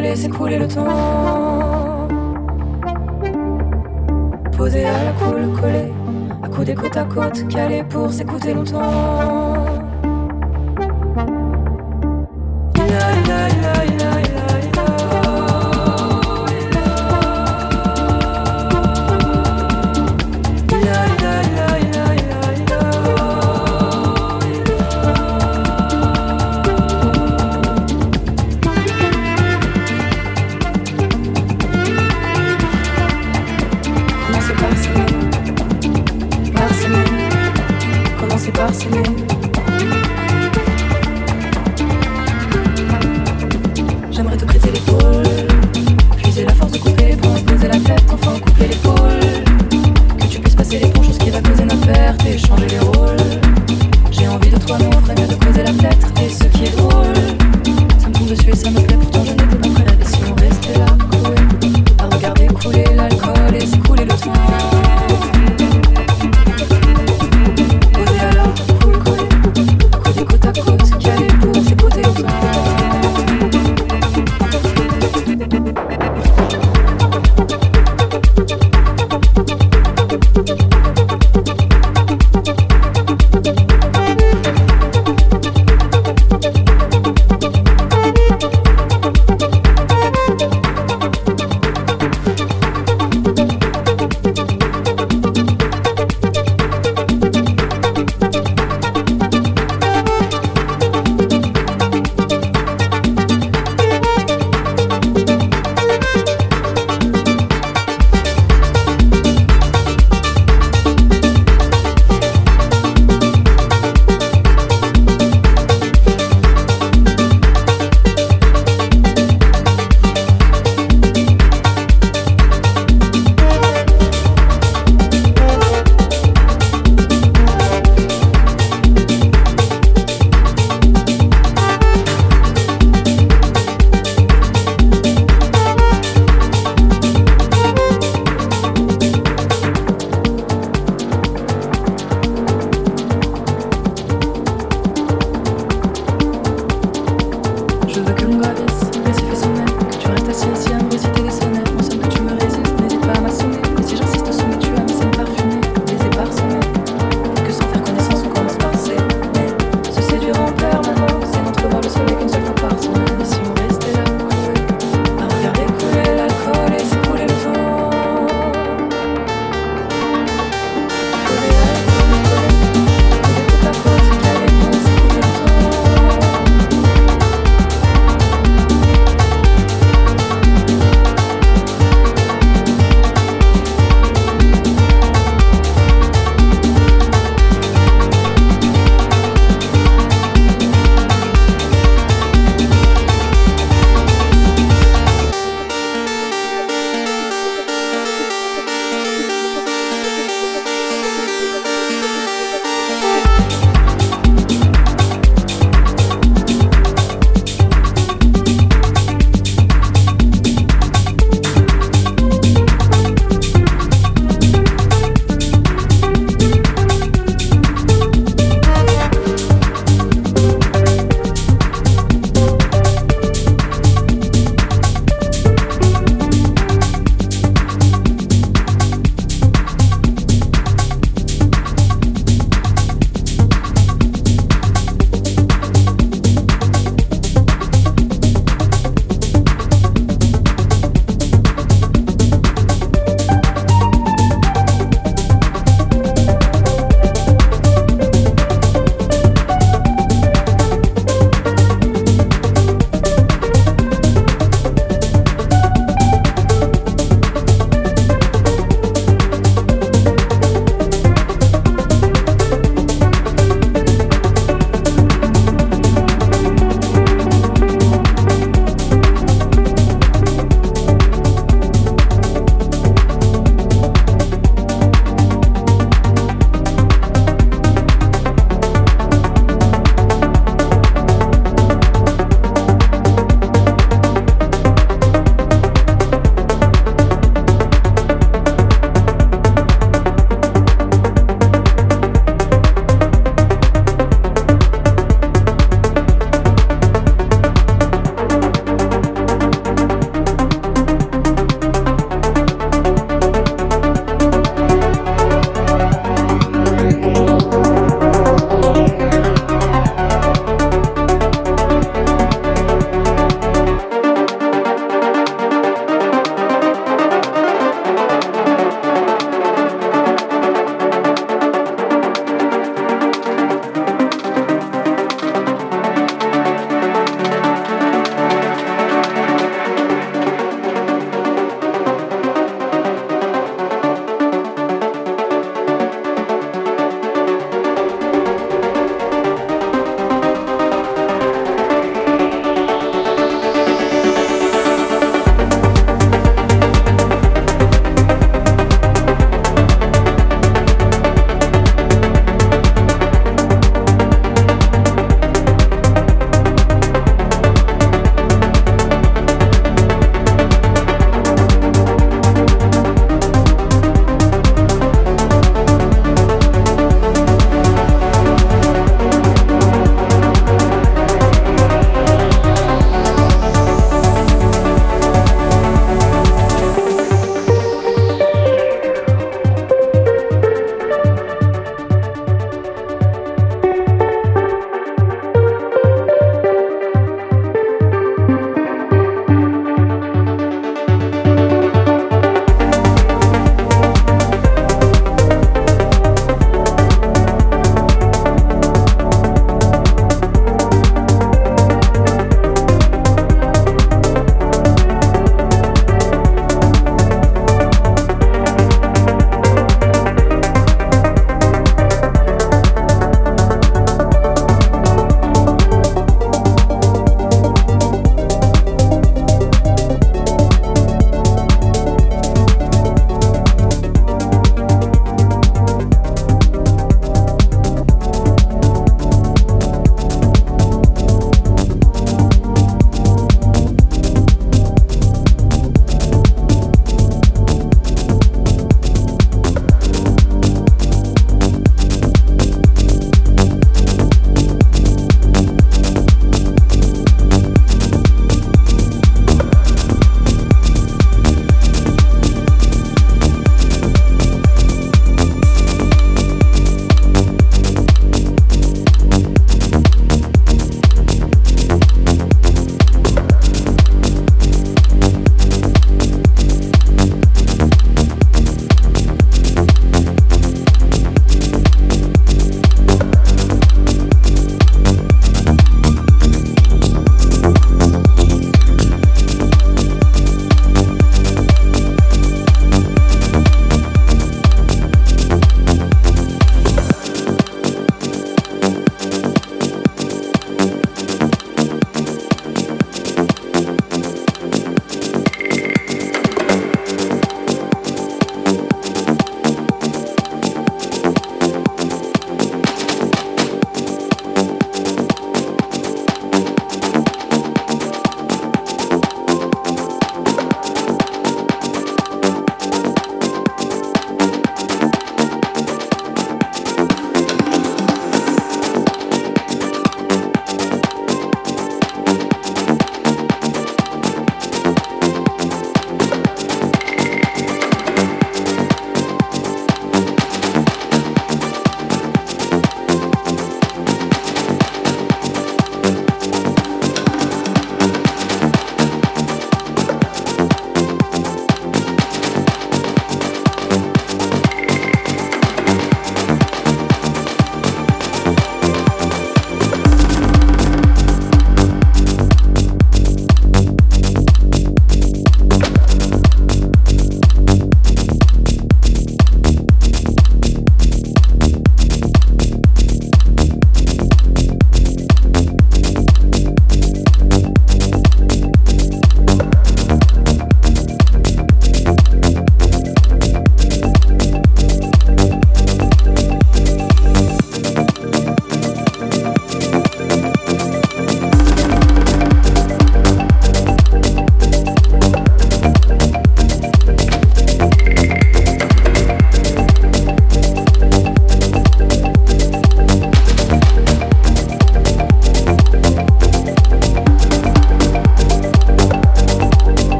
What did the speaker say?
l'alcool et s'écouler le temps. Posé à la coule, collé, à coups côte à côte, calé pour s'écouter longtemps.